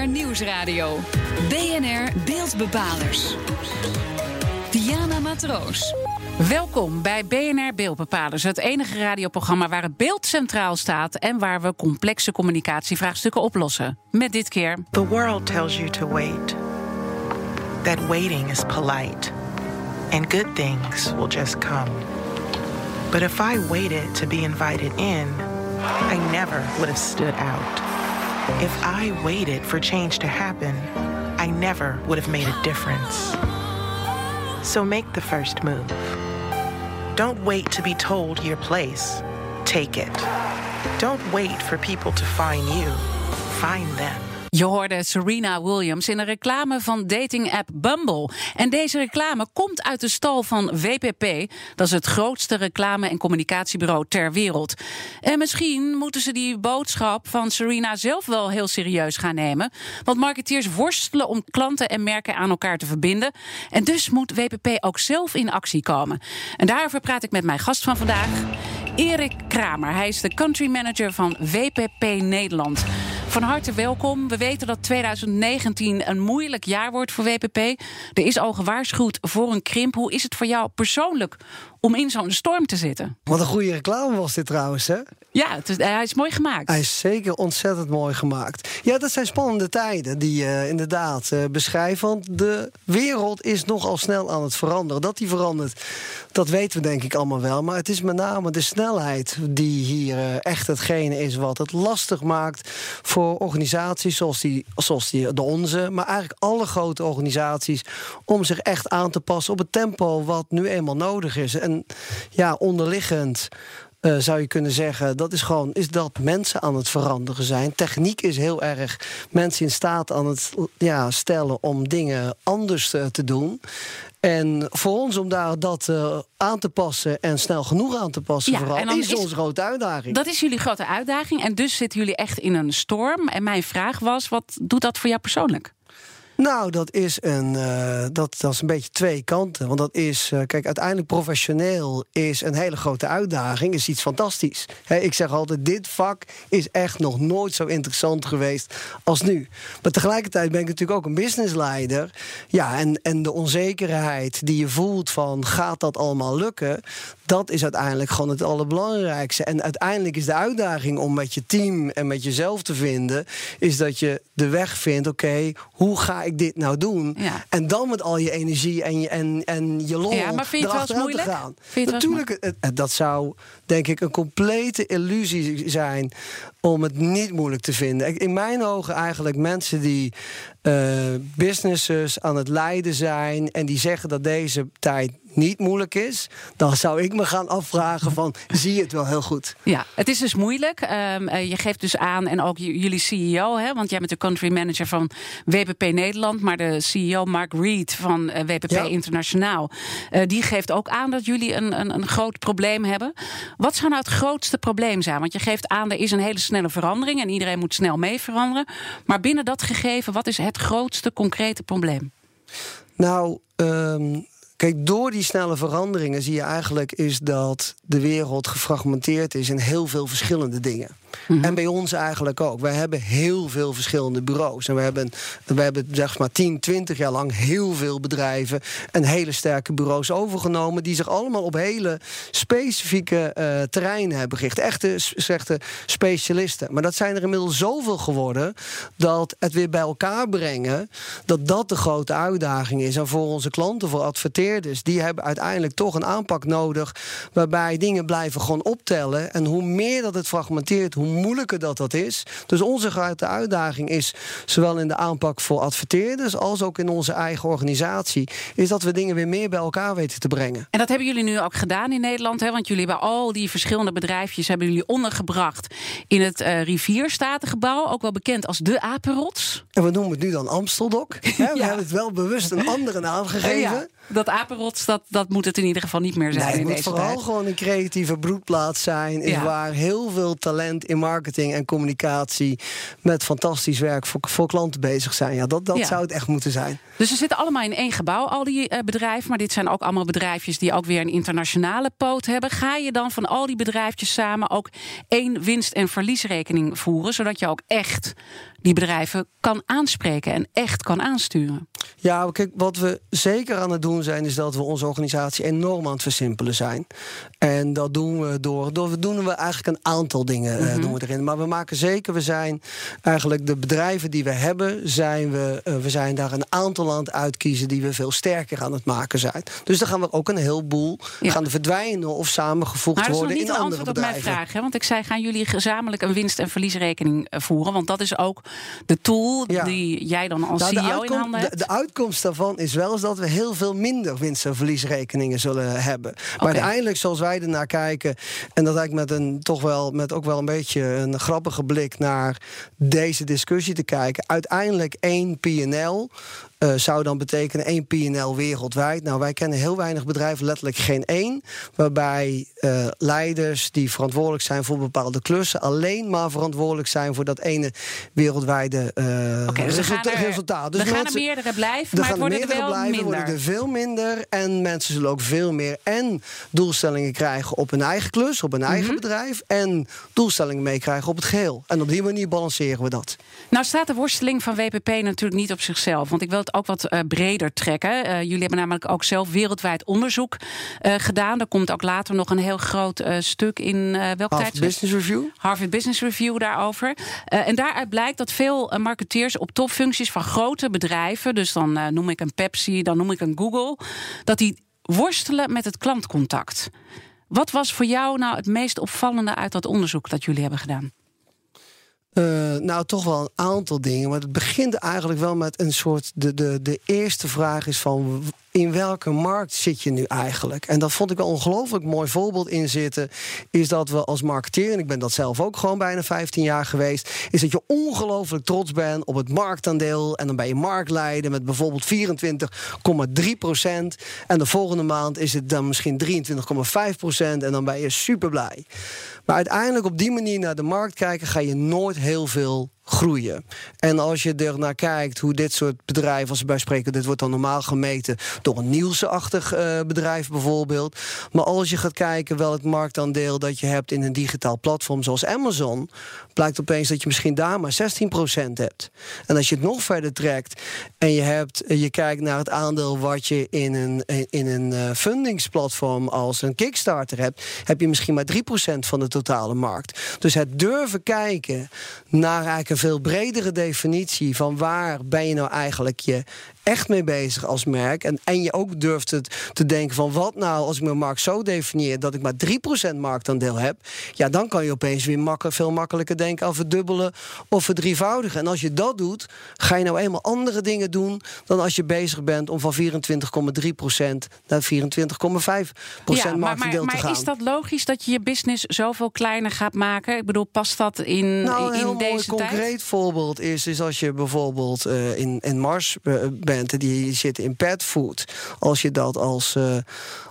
BNR Nieuwsradio. BNR Beeldbepalers. Diana Matroos. Welkom bij BNR Beeldbepalers, het enige radioprogramma waar het beeld centraal staat en waar we complexe communicatievraagstukken oplossen. Met dit keer. The world tells you to wait. That waiting is polite. And good things will just come. But if I waited to be invited in, I never would have stood out. If I waited for change to happen, I never would have made a difference. So make the first move. Don't wait to be told your place. Take it. Don't wait for people to find you. Find them. Je hoorde Serena Williams in een reclame van dating-app Bumble. En deze reclame komt uit de stal van WPP. Dat is het grootste reclame- en communicatiebureau ter wereld. En misschien moeten ze die boodschap van Serena zelf wel heel serieus gaan nemen. Want marketeers worstelen om klanten en merken aan elkaar te verbinden. En dus moet WPP ook zelf in actie komen. En daarover praat ik met mijn gast van vandaag. Erik Kramer. Hij is de country manager van WPP Nederland. Van harte welkom. We weten dat 2019 een moeilijk jaar wordt voor WPP. Er is al gewaarschuwd voor een krimp. Hoe is het voor jou persoonlijk om in zo'n storm te zitten? Wat een goede reclame was dit trouwens, hè? Ja, het is, hij is mooi gemaakt. Hij is zeker ontzettend mooi gemaakt. Ja, dat zijn spannende tijden die je inderdaad uh, beschrijft. Want de wereld is nogal snel aan het veranderen. Dat die verandert, dat weten we denk ik allemaal wel. Maar het is met name de snelheid die hier uh, echt hetgene is wat het lastig maakt voor organisaties zoals, die, zoals die, de onze. Maar eigenlijk alle grote organisaties om zich echt aan te passen op het tempo wat nu eenmaal nodig is. En ja, onderliggend. Uh, zou je kunnen zeggen, dat is gewoon is dat mensen aan het veranderen zijn. Techniek is heel erg mensen in staat aan het ja, stellen om dingen anders uh, te doen. En voor ons om daar dat uh, aan te passen en snel genoeg aan te passen, Ja, vooral, en is, is- onze grote uitdaging. Dat is jullie grote uitdaging. En dus zitten jullie echt in een storm. En mijn vraag was: wat doet dat voor jou persoonlijk? Nou, dat is, een, eh, dat, dat is een beetje twee kanten. Want dat is, eh, kijk, uiteindelijk professioneel is een hele grote uitdaging, is iets fantastisch. Ik zeg altijd, dit vak is echt nog nooit zo interessant geweest als nu. Maar tegelijkertijd ben ik natuurlijk ook een businessleider. Ja, en, en de onzekerheid die je voelt van, gaat dat allemaal lukken? Dat is uiteindelijk gewoon het allerbelangrijkste. En uiteindelijk is de uitdaging om met je team en met jezelf te vinden, is dat je de weg vindt, oké, hoe ga ik dit nou doen? Ja. En dan met al je energie en je, en, en je lol Ja, maar vind je het wel moeilijk? te gaan. Vind je het wel eens Natuurlijk, het- het- dat zou denk ik een complete illusie zijn om het niet moeilijk te vinden. Ik- In mijn ogen eigenlijk mensen die eh, businesses aan het leiden zijn en die zeggen dat deze tijd niet moeilijk is, dan zou ik me gaan afvragen van zie je het wel heel goed? Ja, het is dus moeilijk. Ehm, eh, je geeft dus aan, en ook jullie CEO, hè, want jij bent de country manager van WPP Nederland, maar de CEO Mark Reed van eh, WPP Ja. Internationaal, eh, die geeft ook aan dat jullie een, een, een groot probleem hebben. Wat zou nou het grootste probleem zijn? Want je geeft aan, er is een hele snelle verandering en iedereen moet snel mee veranderen. Maar binnen dat gegeven, wat is het grootste concrete probleem? Nou, ehm, kijk, door die snelle veranderingen zie je eigenlijk is dat de wereld gefragmenteerd is in heel veel verschillende dingen. En bij ons eigenlijk ook. Wij hebben heel veel verschillende bureaus. En we hebben, we hebben zeg maar 10, 20 jaar lang heel veel bedrijven en hele sterke bureaus overgenomen. die zich allemaal op hele specifieke eh, terreinen hebben gericht. Echte, echte specialisten. Maar dat zijn er inmiddels zoveel geworden. dat het weer bij elkaar brengen. dat dat de grote uitdaging is. En voor onze klanten, voor adverteerders. die hebben uiteindelijk toch een aanpak nodig. waarbij dingen blijven gewoon optellen. En hoe meer dat het fragmenteert, hoe moeilijker dat dat is. Dus onze grote uitdaging is, zowel in de aanpak voor adverteerders als ook in onze eigen organisatie, is dat we dingen weer meer bij elkaar weten te brengen. En dat hebben jullie nu ook gedaan in Nederland, hè? want jullie hebben al die verschillende bedrijfjes hebben jullie ondergebracht in het eh Rivierstatengebouw, ook wel bekend als de Apenrots. En we noemen het nu dan Amsteldok. Hè, We hebben het wel bewust een andere naam gegeven. Ja, dat Apenrots, dat, dat moet het in ieder geval niet meer zijn Nee, het in moet deze vooral tijd. gewoon een creatieve broedplaats zijn. Is Ja. waar heel veel talent in marketing en communicatie. met fantastisch werk voor, voor klanten bezig zijn. Ja, dat, dat Ja. zou het echt moeten zijn. Dus ze zitten allemaal in één gebouw, al die eh, bedrijven. Maar dit zijn ook allemaal bedrijfjes die ook weer een internationale poot hebben. Ga je dan van al die bedrijfjes samen ook één winst- en verliesrekening voeren? Zodat je ook echt die bedrijven kan aanspreken en echt kan aansturen. Ja, kijk, wat we zeker aan het doen zijn, is dat we onze organisatie enorm aan het versimpelen zijn. En dat doen we door. door we doen we eigenlijk een aantal dingen mm doen we erin. Maar we maken zeker, we zijn eigenlijk de bedrijven die we hebben, zijn we, uh, we zijn daar een aantal aan het uitkiezen die we veel sterker aan het maken zijn. Dus dan gaan we ook een heleboel ja. gaan verdwijnen of samengevoegd worden in andere bedrijven. Dat is niet op mijn vraag, hè? want ik zei, gaan jullie gezamenlijk een winst- en verliesrekening eh, voeren? Want dat is ook de tool die jij dan als nou, CEO in handen hebt. De, de, uitkomst daarvan is wel eens dat we heel veel minder winst- en verliesrekeningen zullen hebben. Maar uiteindelijk, zoals wij ernaar kijken, en dat eigenlijk met een toch wel met ook wel een beetje een grappige blik naar deze discussie te kijken. Uiteindelijk één PNL uh, zou dan betekenen één PNL wereldwijd. Nou, wij kennen heel weinig bedrijven, letterlijk geen één, waarbij uh, leiders die verantwoordelijk zijn voor bepaalde klussen alleen maar verantwoordelijk zijn voor dat ene wereldwijde uh, okay, dus er, resultaat. Dus er gaan er meerdere blijven, maar het worden er wel blijven, minder. worden er veel minder en mensen zullen ook veel meer en doelstellingen krijgen op hun eigen klus, op hun eigen mm -hmm. bedrijf en doelstellingen meekrijgen op het geheel. En op die manier balanceren we dat. Nou staat de worsteling van WPP natuurlijk niet op zichzelf, want ik wil het ook wat uh, breder trekken. Uh, jullie hebben namelijk ook zelf wereldwijd onderzoek uh, gedaan. Er komt ook later nog een heel groot stuk in welk Harvard Business Review. Harvard Business Review daarover. en daaruit blijkt dat veel marketeers op topfuncties van grote bedrijven, dus dan noem ik een Pepsi, dan noem ik een Google, dat die worstelen met het klantcontact. Wat was voor jou nou het meest opvallende uit dat onderzoek dat jullie hebben gedaan? Uh, nou, toch wel een aantal dingen. Maar het begint eigenlijk wel met een soort. De, de, de eerste vraag is van in welke markt zit je nu eigenlijk? En dat vond ik een ongelooflijk mooi voorbeeld in zitten. Is dat we als marketeer, en ik ben dat zelf ook gewoon bijna 15 jaar geweest, is dat je ongelooflijk trots bent op het marktaandeel. En dan ben je marktleider met bijvoorbeeld 24,3 procent. En de volgende maand is het dan misschien 23,5 procent. En dan ben je super blij. Maar uiteindelijk op die manier naar de markt kijken, ga je nooit heel veel groeien. En als je er naar kijkt hoe dit soort bedrijven, als we bij spreken, dit wordt dan normaal gemeten door een nieuwsachtig uh, bedrijf bijvoorbeeld. Maar als je gaat kijken wel het marktaandeel dat je hebt in een digitaal platform zoals Amazon, blijkt opeens dat je misschien daar maar 16% hebt. En als je het nog verder trekt en je, hebt, je kijkt naar het aandeel wat je in een, in een fundingsplatform als een Kickstarter hebt, heb je misschien maar 3% van de totale markt. Dus het durven kijken naar eigenlijk een veel bredere definitie van waar ben je nou eigenlijk je echt mee bezig als merk. En, en je ook durft het te denken van wat nou als ik mijn markt zo definieer dat ik maar 3% marktaandeel heb. Ja, dan kan je opeens weer makkelijk, veel makkelijker denken aan verdubbelen of verdrievoudigen. En als je dat doet, ga je nou eenmaal andere dingen doen dan als je bezig bent om van 24,3% naar 24,5% ja, marktaandeel te gaan. Maar is dat logisch dat je je business zoveel kleiner gaat maken? Ik bedoel, past dat in, nou, in, deze tijd? Een concreet voorbeeld is, is als je bijvoorbeeld uh, in, in Mars uh, bent, die zitten in petfood. Als je dat als, uh,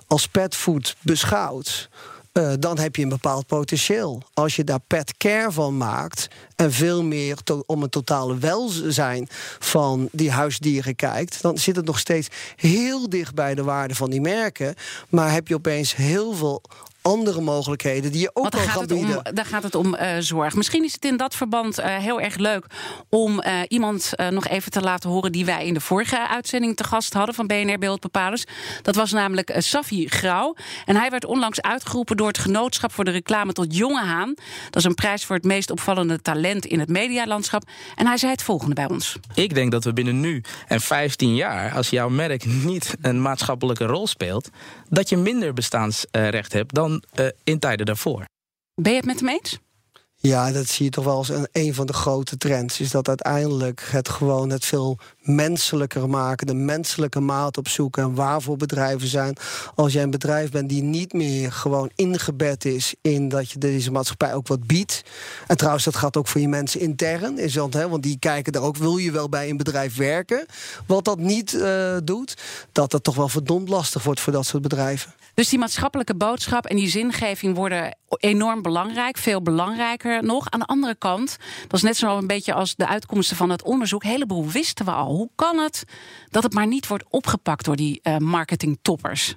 als petfood beschouwt. Uh, dan heb je een bepaald potentieel. Als je daar pet care van maakt en veel meer om het totale welzijn van die huisdieren kijkt, dan zit het nog steeds heel dicht bij de waarde van die merken. Maar heb je opeens heel veel andere mogelijkheden die je ook kan bieden. Om, daar gaat het om uh, zorg. Misschien is het in dat verband uh, heel erg leuk om uh, iemand nog even te laten horen die wij in de vorige uitzending te gast hadden van BNR Beeldbepalers. Dat was namelijk Safi Grauw. En hij werd onlangs uitgeroepen door het Genootschap voor de Reclame tot Jonge Haan. Dat is een prijs voor het meest opvallende talent in het medialandschap. En hij zei het volgende bij ons. Ik denk dat we binnen nu en 15 jaar, als jouw merk niet een maatschappelijke rol speelt, dat je minder bestaansrecht hebt dan uh, in tijden daarvoor. Ben je het met hem eens? Ja, dat zie je toch wel als een, een van de grote trends. Is dat uiteindelijk het gewoon het veel menselijker maken, de menselijke maat opzoeken en waarvoor bedrijven zijn. Als jij een bedrijf bent die niet meer gewoon ingebed is in dat je deze maatschappij ook wat biedt. En trouwens, dat gaat ook voor je mensen intern. Is dat, hè, want die kijken er ook, wil je wel bij een bedrijf werken? Wat dat niet uh, doet, dat dat toch wel verdomd lastig wordt voor dat soort bedrijven. Dus die maatschappelijke boodschap en die zingeving worden enorm belangrijk, veel belangrijker nog. Aan de andere kant, dat is net zo een beetje als de uitkomsten van het onderzoek. Een heleboel wisten we al. Hoe kan het dat het maar niet wordt opgepakt door die uh, marketingtoppers?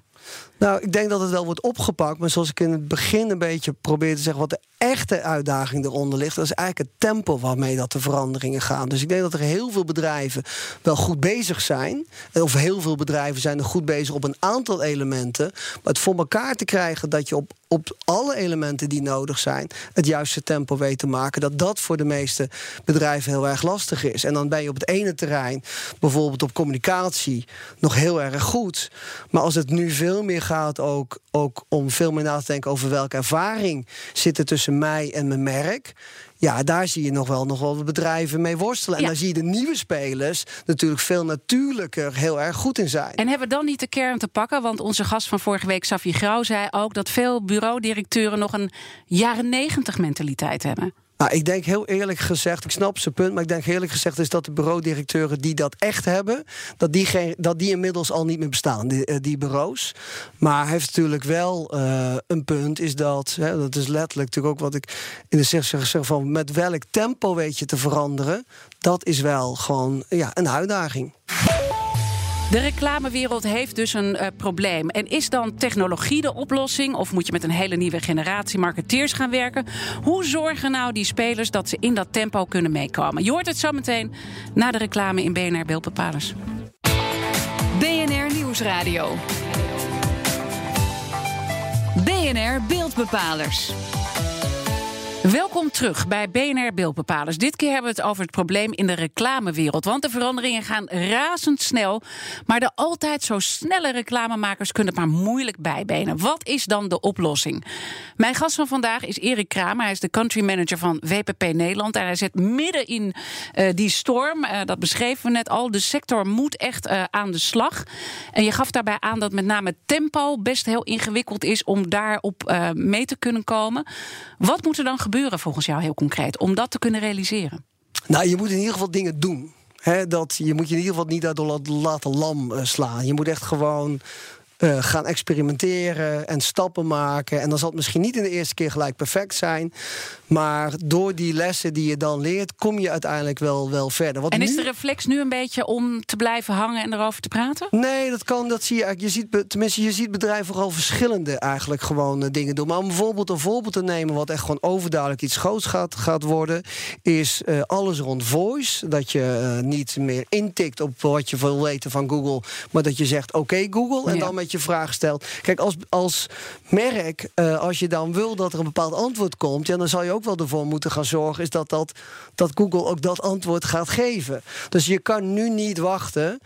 Nou, ik denk dat het wel wordt opgepakt. Maar zoals ik in het begin een beetje probeerde te zeggen, wat de echte uitdaging eronder ligt, dat is eigenlijk het tempo waarmee dat de veranderingen gaan. Dus ik denk dat er heel veel bedrijven wel goed bezig zijn. Of heel veel bedrijven zijn er goed bezig op een aantal elementen. Maar het voor elkaar te krijgen dat je op op alle elementen die nodig zijn het juiste tempo weet te maken. Dat dat voor de meeste bedrijven heel erg lastig is. En dan ben je op het ene terrein, bijvoorbeeld op communicatie, nog heel erg goed. Maar als het nu veel meer gaat ook, ook om veel meer na te denken over welke ervaring zit er tussen mij en mijn merk. Ja, daar zie je nog wel, nog wel bedrijven mee worstelen. En daar zie je de nieuwe spelers natuurlijk veel natuurlijker heel erg goed in zijn. En hebben we dan niet de kern te pakken? Want onze gast van vorige week, Safi Grauw, zei ook dat veel bureaudirecteuren nog een jaren negentig mentaliteit hebben. Nou, ik denk heel eerlijk gezegd, ik snap zijn punt, maar ik denk eerlijk gezegd is dat de bureaudirecteuren die dat echt hebben, dat die, geen, dat die inmiddels al niet meer bestaan, die, eh, die bureaus. Maar hij heeft natuurlijk wel uh, een punt, is dat, hè, dat is letterlijk natuurlijk ook wat ik in de zeg zeg van met welk tempo weet je te veranderen, dat is wel gewoon ja, een uitdaging. De reclamewereld heeft dus een uh, probleem. En is dan technologie de oplossing? Of moet je met een hele nieuwe generatie marketeers gaan werken? Hoe zorgen nou die spelers dat ze in dat tempo kunnen meekomen? Je hoort het zo meteen na de reclame in BNR Beeldbepalers. BNR Nieuwsradio. BNR Beeldbepalers. Welkom terug bij BNR Beeldbepalers. Dit keer hebben we het over het probleem in de reclamewereld. Want de veranderingen gaan razendsnel. Maar de altijd zo snelle reclamemakers kunnen het maar moeilijk bijbenen. Wat is dan de oplossing? Mijn gast van vandaag is Erik Kramer. Hij is de country manager van WPP Nederland. En hij zit midden in uh, die storm. Uh, dat beschreven we net al. De sector moet echt uh, aan de slag. En je gaf daarbij aan dat met name tempo best heel ingewikkeld is om daarop mee te kunnen komen. Wat moet er dan gebeuren? Gebeuren volgens jou heel concreet om dat te kunnen realiseren? Nou, je moet in ieder geval dingen doen. dat, je moet je in ieder geval niet daardoor laten lam uh, slaan. Je moet echt gewoon uh, gaan experimenteren en stappen maken. En dan zal het misschien niet in de eerste keer gelijk perfect zijn. Maar door die lessen die je dan leert, kom je uiteindelijk wel, wel verder. Wat en is de reflex nu een beetje om te blijven hangen en erover te praten? Nee, dat kan. Dat zie je eigenlijk. Je ziet, tenminste, je ziet bedrijven vooral verschillende eigenlijk gewoon uh, dingen doen. Maar om bijvoorbeeld een voorbeeld te nemen, wat echt gewoon overduidelijk iets groots gaat, gaat worden, is uh, alles rond voice. Dat je niet meer intikt op wat je wil weten van Google, maar dat je zegt: Oké, Google. En ja. dan met je vraag stelt. Kijk, als, als merk, als je dan wil dat er een bepaald antwoord komt, ja, dan zal je ook wel ervoor moeten gaan zorgen, is dat, dat, dat Google ook dat antwoord gaat geven. Dus je kan nu niet wachten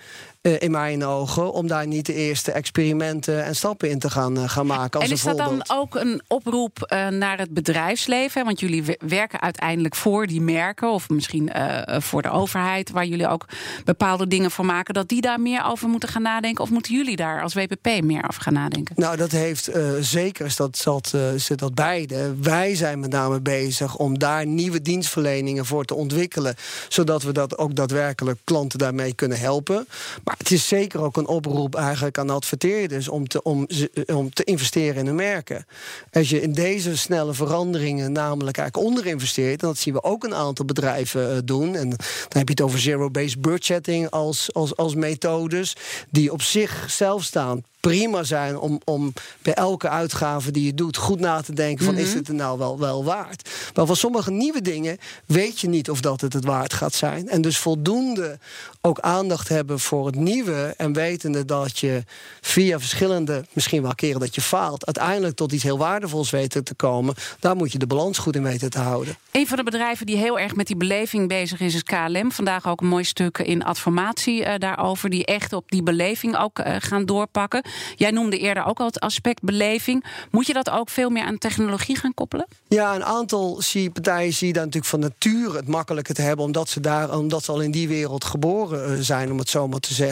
in mijn ogen, om daar niet de eerste experimenten en stappen in te gaan, uh, gaan maken. Als en is dat dan ook een oproep uh, naar het bedrijfsleven? Want jullie werken uiteindelijk voor die merken, of misschien voor de overheid, waar jullie ook bepaalde dingen voor maken, dat die daar meer over moeten gaan nadenken? Of moeten jullie daar als WPP meer over gaan nadenken? Nou, dat heeft zeker, dat, dat, zit dat beide. Wij zijn met name bezig om daar nieuwe dienstverleningen voor te ontwikkelen, zodat we dat ook daadwerkelijk klanten daarmee kunnen helpen. Maar het is zeker ook een oproep eigenlijk aan adverteerders om te, om, om te investeren in hun merken. Als je in deze snelle veranderingen namelijk eigenlijk onderinvesteert, en dat zien we ook een aantal bedrijven uh, doen. En dan heb je het over zero-based budgeting als, als, als methodes die op zichzelf staan prima zijn om, om bij elke uitgave die je doet goed na te denken van is het er nou wel, wel waard. Maar van sommige nieuwe dingen weet je niet of dat het het waard gaat zijn. En dus voldoende ook aandacht hebben voor het nieuwe en wetende dat je via verschillende, misschien wel keren dat je faalt, uiteindelijk tot iets heel waardevols weten te komen. Daar moet je de balans goed in weten te houden. Een van de bedrijven die heel erg met die beleving bezig is, is KLM. Vandaag ook een mooi stuk in Adformatie uh, daarover, die echt op die beleving ook uh, gaan doorpakken. Jij noemde eerder ook al het aspect beleving. Moet je dat ook veel meer aan technologie gaan koppelen? Ja, een aantal zie, partijen zie je daar natuurlijk van nature het makkelijker te hebben, omdat ze, daar, omdat ze al in die wereld geboren eh, zijn, om het zo maar te zeggen.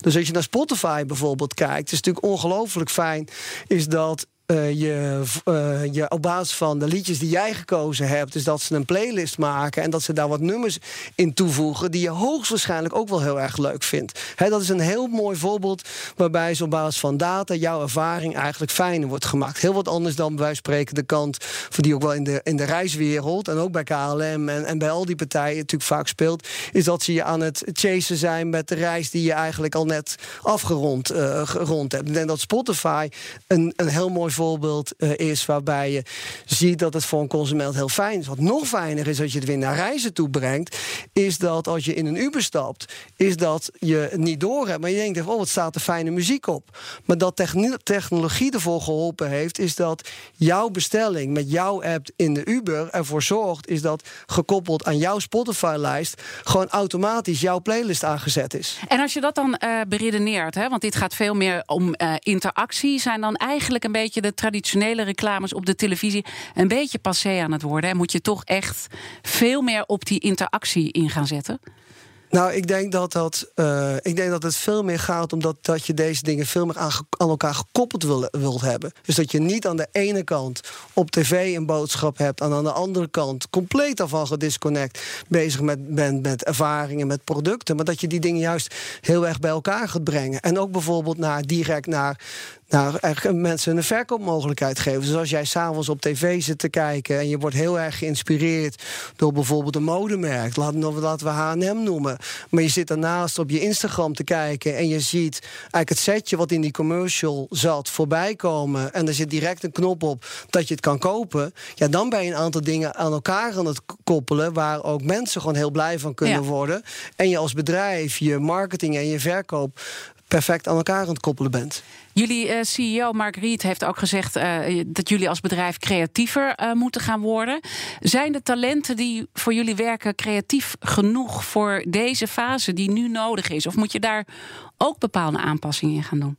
Dus als je naar Spotify bijvoorbeeld kijkt, is natuurlijk ongelooflijk fijn, is dat uh, je, uh, je op basis van de liedjes die jij gekozen hebt, dus dat ze een playlist maken en dat ze daar wat nummers in toevoegen die je hoogstwaarschijnlijk ook wel heel erg leuk vindt. Dat is een heel mooi voorbeeld waarbij ze op basis van data jouw ervaring eigenlijk fijner wordt gemaakt. Heel wat anders dan bij spreken de kant voor die ook wel in de, in de reiswereld en ook bij KLM en, en bij al die partijen natuurlijk vaak speelt, is dat ze je aan het chasen zijn met de reis die je eigenlijk al net afgerond uh, gerond hebt. Ik denk dat Spotify een, een heel mooi uh, is waarbij je ziet dat het voor een consument heel fijn is. Wat nog fijner is als je het weer naar reizen toe brengt, is dat als je in een Uber stapt, is dat je niet door hebt, maar je denkt, oh wat staat er fijne muziek op. Maar dat technologie ervoor geholpen heeft, is dat jouw bestelling met jouw app in de Uber ervoor zorgt, is dat gekoppeld aan jouw Spotify-lijst gewoon automatisch jouw playlist aangezet is. En als je dat dan uh, beredeneert, hè, want dit gaat veel meer om uh, interactie, zijn dan eigenlijk een beetje de traditionele reclames op de televisie een beetje passé aan het worden? En moet je toch echt veel meer op die interactie in gaan zetten? Nou, ik denk dat, dat, uh, ik denk dat het veel meer gaat om dat, je deze dingen veel meer aan, aan elkaar gekoppeld wil, wilt hebben. Dus dat je niet aan de ene kant op tv een boodschap hebt... en aan de andere kant compleet daarvan gedisconnect bezig met, bent met ervaringen, met producten... maar dat je die dingen juist heel erg bij elkaar gaat brengen. En ook bijvoorbeeld naar, direct naar, nou, mensen een verkoopmogelijkheid geven. Dus als jij s'avonds op tv zit te kijken en je wordt heel erg geïnspireerd door bijvoorbeeld een modemerk, laten we HM noemen. Maar je zit daarnaast op je Instagram te kijken en je ziet eigenlijk het setje wat in die commercial zat voorbij komen. En er zit direct een knop op dat je het kan kopen. Ja, dan ben je een aantal dingen aan elkaar aan het koppelen waar ook mensen gewoon heel blij van kunnen worden. En je als bedrijf je marketing en je verkoop perfect aan elkaar aan het koppelen bent. Jullie uh, CEO Marguerite heeft ook gezegd uh, dat jullie als bedrijf creatiever uh, moeten gaan worden. Zijn de talenten die voor jullie werken creatief genoeg voor deze fase die nu nodig is? Of moet je daar ook bepaalde aanpassingen in gaan doen?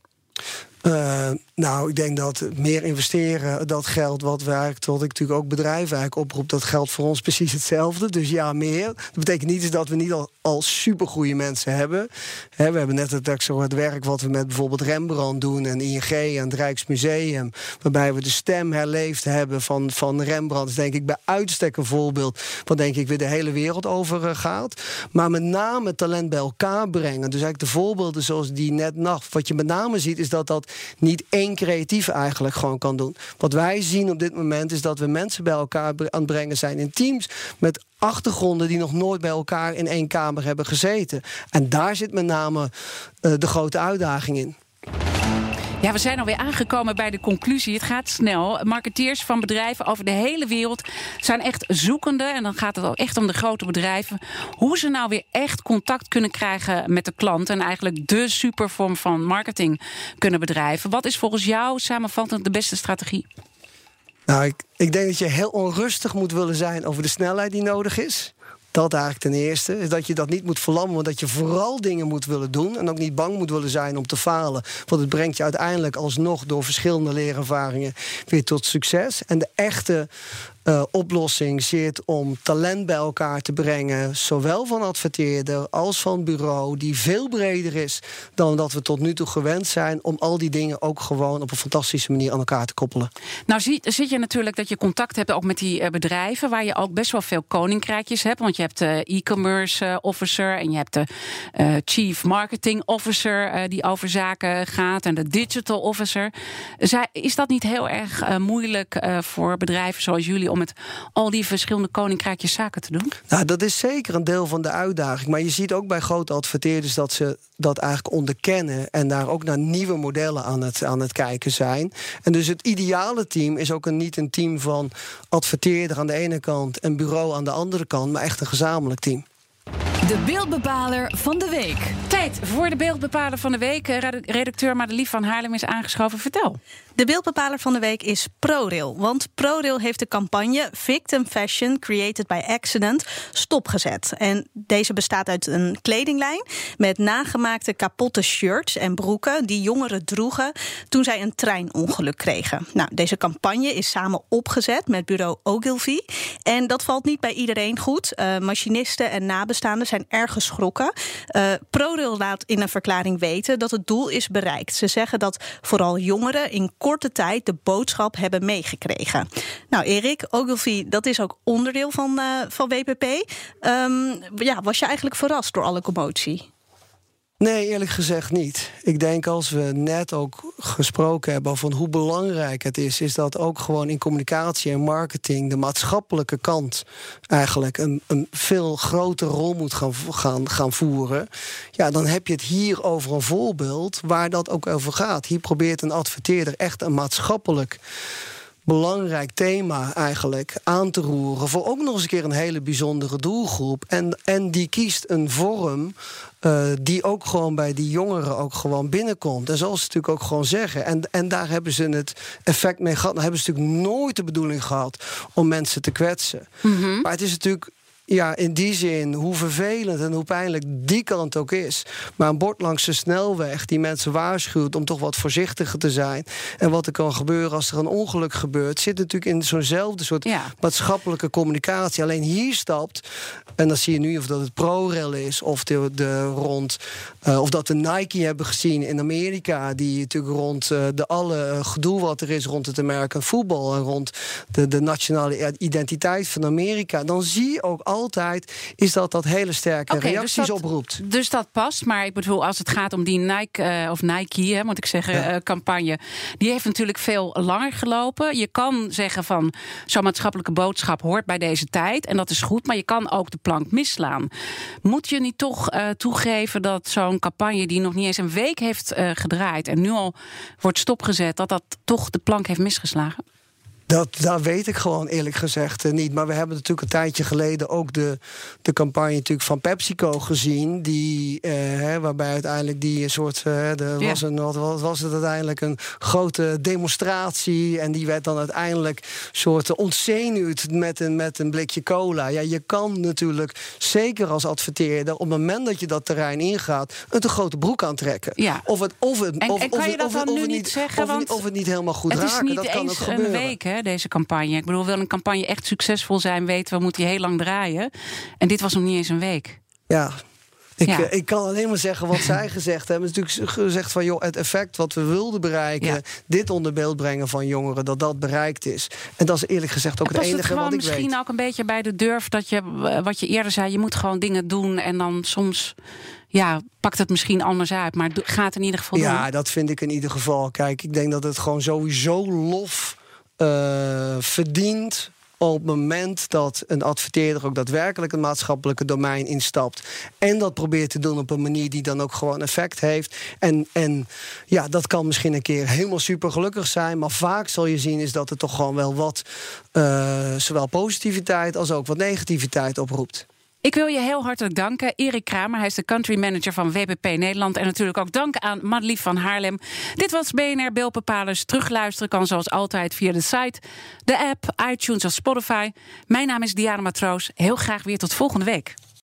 Uh, nou, ik denk dat meer investeren, dat geld wat we eigenlijk, wat ik natuurlijk ook bedrijven eigenlijk oproep, dat geldt voor ons precies hetzelfde. Dus ja, meer. Dat betekent niet dat we niet al, al supergoeie mensen hebben. we hebben net het, het werk wat we met bijvoorbeeld Rembrandt doen en ING en het Rijksmuseum, waarbij we de stem herleefd hebben van, van Rembrandt. is denk ik bij uitstek een voorbeeld wat denk ik weer de hele wereld over uh, gaat. Maar met name talent bij elkaar brengen. Dus eigenlijk de voorbeelden zoals die net nacht. Wat je met name ziet is dat dat niet één creatief eigenlijk gewoon kan doen. Wat wij zien op dit moment is dat we mensen bij elkaar aan het brengen zijn in teams met achtergronden die nog nooit bij elkaar in één kamer hebben gezeten. En daar zit met name uh, de grote uitdaging in. Ja, we zijn alweer aangekomen bij de conclusie. Het gaat snel. Marketeers van bedrijven over de hele wereld zijn echt zoekende. En dan gaat het ook echt om de grote bedrijven. Hoe ze nou weer echt contact kunnen krijgen met de klant. En eigenlijk de supervorm van marketing kunnen bedrijven. Wat is volgens jou samenvattend de beste strategie? Nou, ik, ik denk dat je heel onrustig moet willen zijn over de snelheid die nodig is. Dat eigenlijk ten eerste. Is dat je dat niet moet verlammen, maar dat je vooral dingen moet willen doen. En ook niet bang moet willen zijn om te falen. Want het brengt je uiteindelijk alsnog door verschillende leerervaringen weer tot succes. En de echte uh, oplossing zit om talent bij elkaar te brengen, zowel van adverteerder als van bureau, die veel breder is dan dat we tot nu toe gewend zijn, om al die dingen ook gewoon op een fantastische manier aan elkaar te koppelen. Nou, zie, zit je natuurlijk dat je contact hebt ook met die uh, bedrijven, waar je ook best wel veel koninkrijkjes hebt, want je hebt de e-commerce uh, officer en je hebt de chief marketing officer die over zaken gaat en de digital officer. Is dat niet heel erg moeilijk voor bedrijven zoals jullie om met al die verschillende koninkrijkjes zaken te doen? Nou, dat is zeker een deel van de uitdaging. Maar je ziet ook bij grote adverteerders dat ze dat eigenlijk onderkennen en daar ook naar nieuwe modellen aan het, aan het kijken zijn. En dus het ideale team is ook een, niet een team van adverteerder aan de ene kant en bureau aan de andere kant, maar echt een gezamenlijk team. De beeldbepaler van de week. Tijd voor de beeldbepaler van de week. Redacteur Madelief van Haarlem is aangeschoven. Vertel. De beeldbepaler van de week is ProRail. Want ProRail heeft de campagne Victim Fashion Created by Accident stopgezet. En deze bestaat uit een kledinglijn met nagemaakte kapotte shirts en broeken die jongeren droegen toen zij een treinongeluk kregen. Nou, deze campagne is samen opgezet met bureau Ogilvy. En dat valt niet bij iedereen goed. Uh, machinisten en nabestaanden zijn erg geschrokken. Uh, ProRail laat in een verklaring weten dat het doel is bereikt. Ze zeggen dat vooral jongeren in korte tijd de boodschap hebben meegekregen. Nou, Erik, Ogilvy, dat is ook onderdeel van, uh, van WPP. Um, ja, was je eigenlijk verrast door alle commotie? Nee, eerlijk gezegd niet. Ik denk als we net ook gesproken hebben over hoe belangrijk het is, is dat ook gewoon in communicatie en marketing de maatschappelijke kant eigenlijk een, een veel grotere rol moet gaan, gaan, gaan voeren. Ja, dan heb je het hier over een voorbeeld waar dat ook over gaat. Hier probeert een adverteerder echt een maatschappelijk belangrijk thema eigenlijk aan te roeren. Voor ook nog eens een keer een hele bijzondere doelgroep. En, en die kiest een vorm uh, die ook gewoon bij die jongeren ook gewoon binnenkomt. En zoals ze natuurlijk ook gewoon zeggen. En, en daar hebben ze het effect mee gehad. Dan hebben ze natuurlijk nooit de bedoeling gehad om mensen te kwetsen. Mm -hmm. Maar het is natuurlijk ja, in die zin, hoe vervelend en hoe pijnlijk die kant ook is. Maar een bord langs de snelweg die mensen waarschuwt om toch wat voorzichtiger te zijn. En wat er kan gebeuren als er een ongeluk gebeurt, zit natuurlijk in zo'nzelfde soort maatschappelijke communicatie. Alleen hier stapt, en dan zie je nu of dat het ProRail is, of de, de rond, uh, of dat we Nike hebben gezien in Amerika, die natuurlijk rond uh, de alle gedoe wat er is rond het American voetbal en rond de, de nationale identiteit van Amerika, dan zie je ook al altijd is dat dat hele sterke okay, reacties dus dat, oproept. Dus dat past. Maar ik bedoel, als het gaat om die Nike, uh, of Nike, hè, moet ik zeggen, ja. uh, campagne. Die heeft natuurlijk veel langer gelopen. Je kan zeggen van zo'n maatschappelijke boodschap hoort bij deze tijd. En dat is goed. Maar je kan ook de plank misslaan. Moet je niet toch uh, toegeven dat zo'n campagne die nog niet eens een week heeft gedraaid. en nu al wordt stopgezet, dat dat toch de plank heeft misgeslagen? Dat, dat weet ik gewoon eerlijk gezegd eh, niet. Maar we hebben natuurlijk een tijdje geleden ook de, de campagne natuurlijk van PepsiCo gezien. Die, eh, waarbij uiteindelijk die soort. Eh, er ja. was, een, wat was het uiteindelijk? Een grote demonstratie. En die werd dan uiteindelijk soort ontzenuwd met een, met een blikje cola. Ja, je kan natuurlijk, zeker als adverteerder, op het moment dat je dat terrein ingaat, een te grote broek aantrekken. Ja. Of het, of het, en, of, en kan of, je dat of, dan of, nu of niet zeggen? Of, Want of het niet helemaal goed het raken. is niet dat kan ook gebeuren. een week, hè, deze campagne. Ik bedoel, wil een campagne echt succesvol zijn, weten we, moet die heel lang draaien. En dit was nog niet eens een week. Ja, ik, Ja. eh, ik kan alleen maar zeggen wat zij gezegd hebben. Het is natuurlijk gezegd van joh, het effect wat we wilden bereiken, Ja. dit onder beeld brengen van jongeren, dat dat bereikt is. En dat is eerlijk gezegd ook En het past het enige gewoon wat ik misschien weet. ook een beetje bij de durf dat je, wat je eerder zei, je moet gewoon dingen doen en dan soms ja, pakt het misschien anders uit, maar gaat in ieder geval doen. Ja, dat vind ik in ieder geval. Kijk, ik denk dat het gewoon sowieso lof eh, verdient op het moment dat een adverteerder ook daadwerkelijk het maatschappelijke domein instapt. En dat probeert te doen op een manier die dan ook gewoon effect heeft. En, en ja, dat kan misschien een keer helemaal super gelukkig zijn. Maar vaak zal je zien is dat het toch gewoon wel wat eh, zowel positiviteit als ook wat negativiteit oproept. Ik wil je heel hartelijk danken, Erik Kramer. Hij is de country manager van WPP Nederland. En natuurlijk ook dank aan Madelief van Haarlem. Dit was BNR Beeldbepalers. Terugluisteren kan zoals altijd via de site, de app, iTunes of Spotify. Mijn naam is Diana Matroos. Heel graag weer tot volgende week.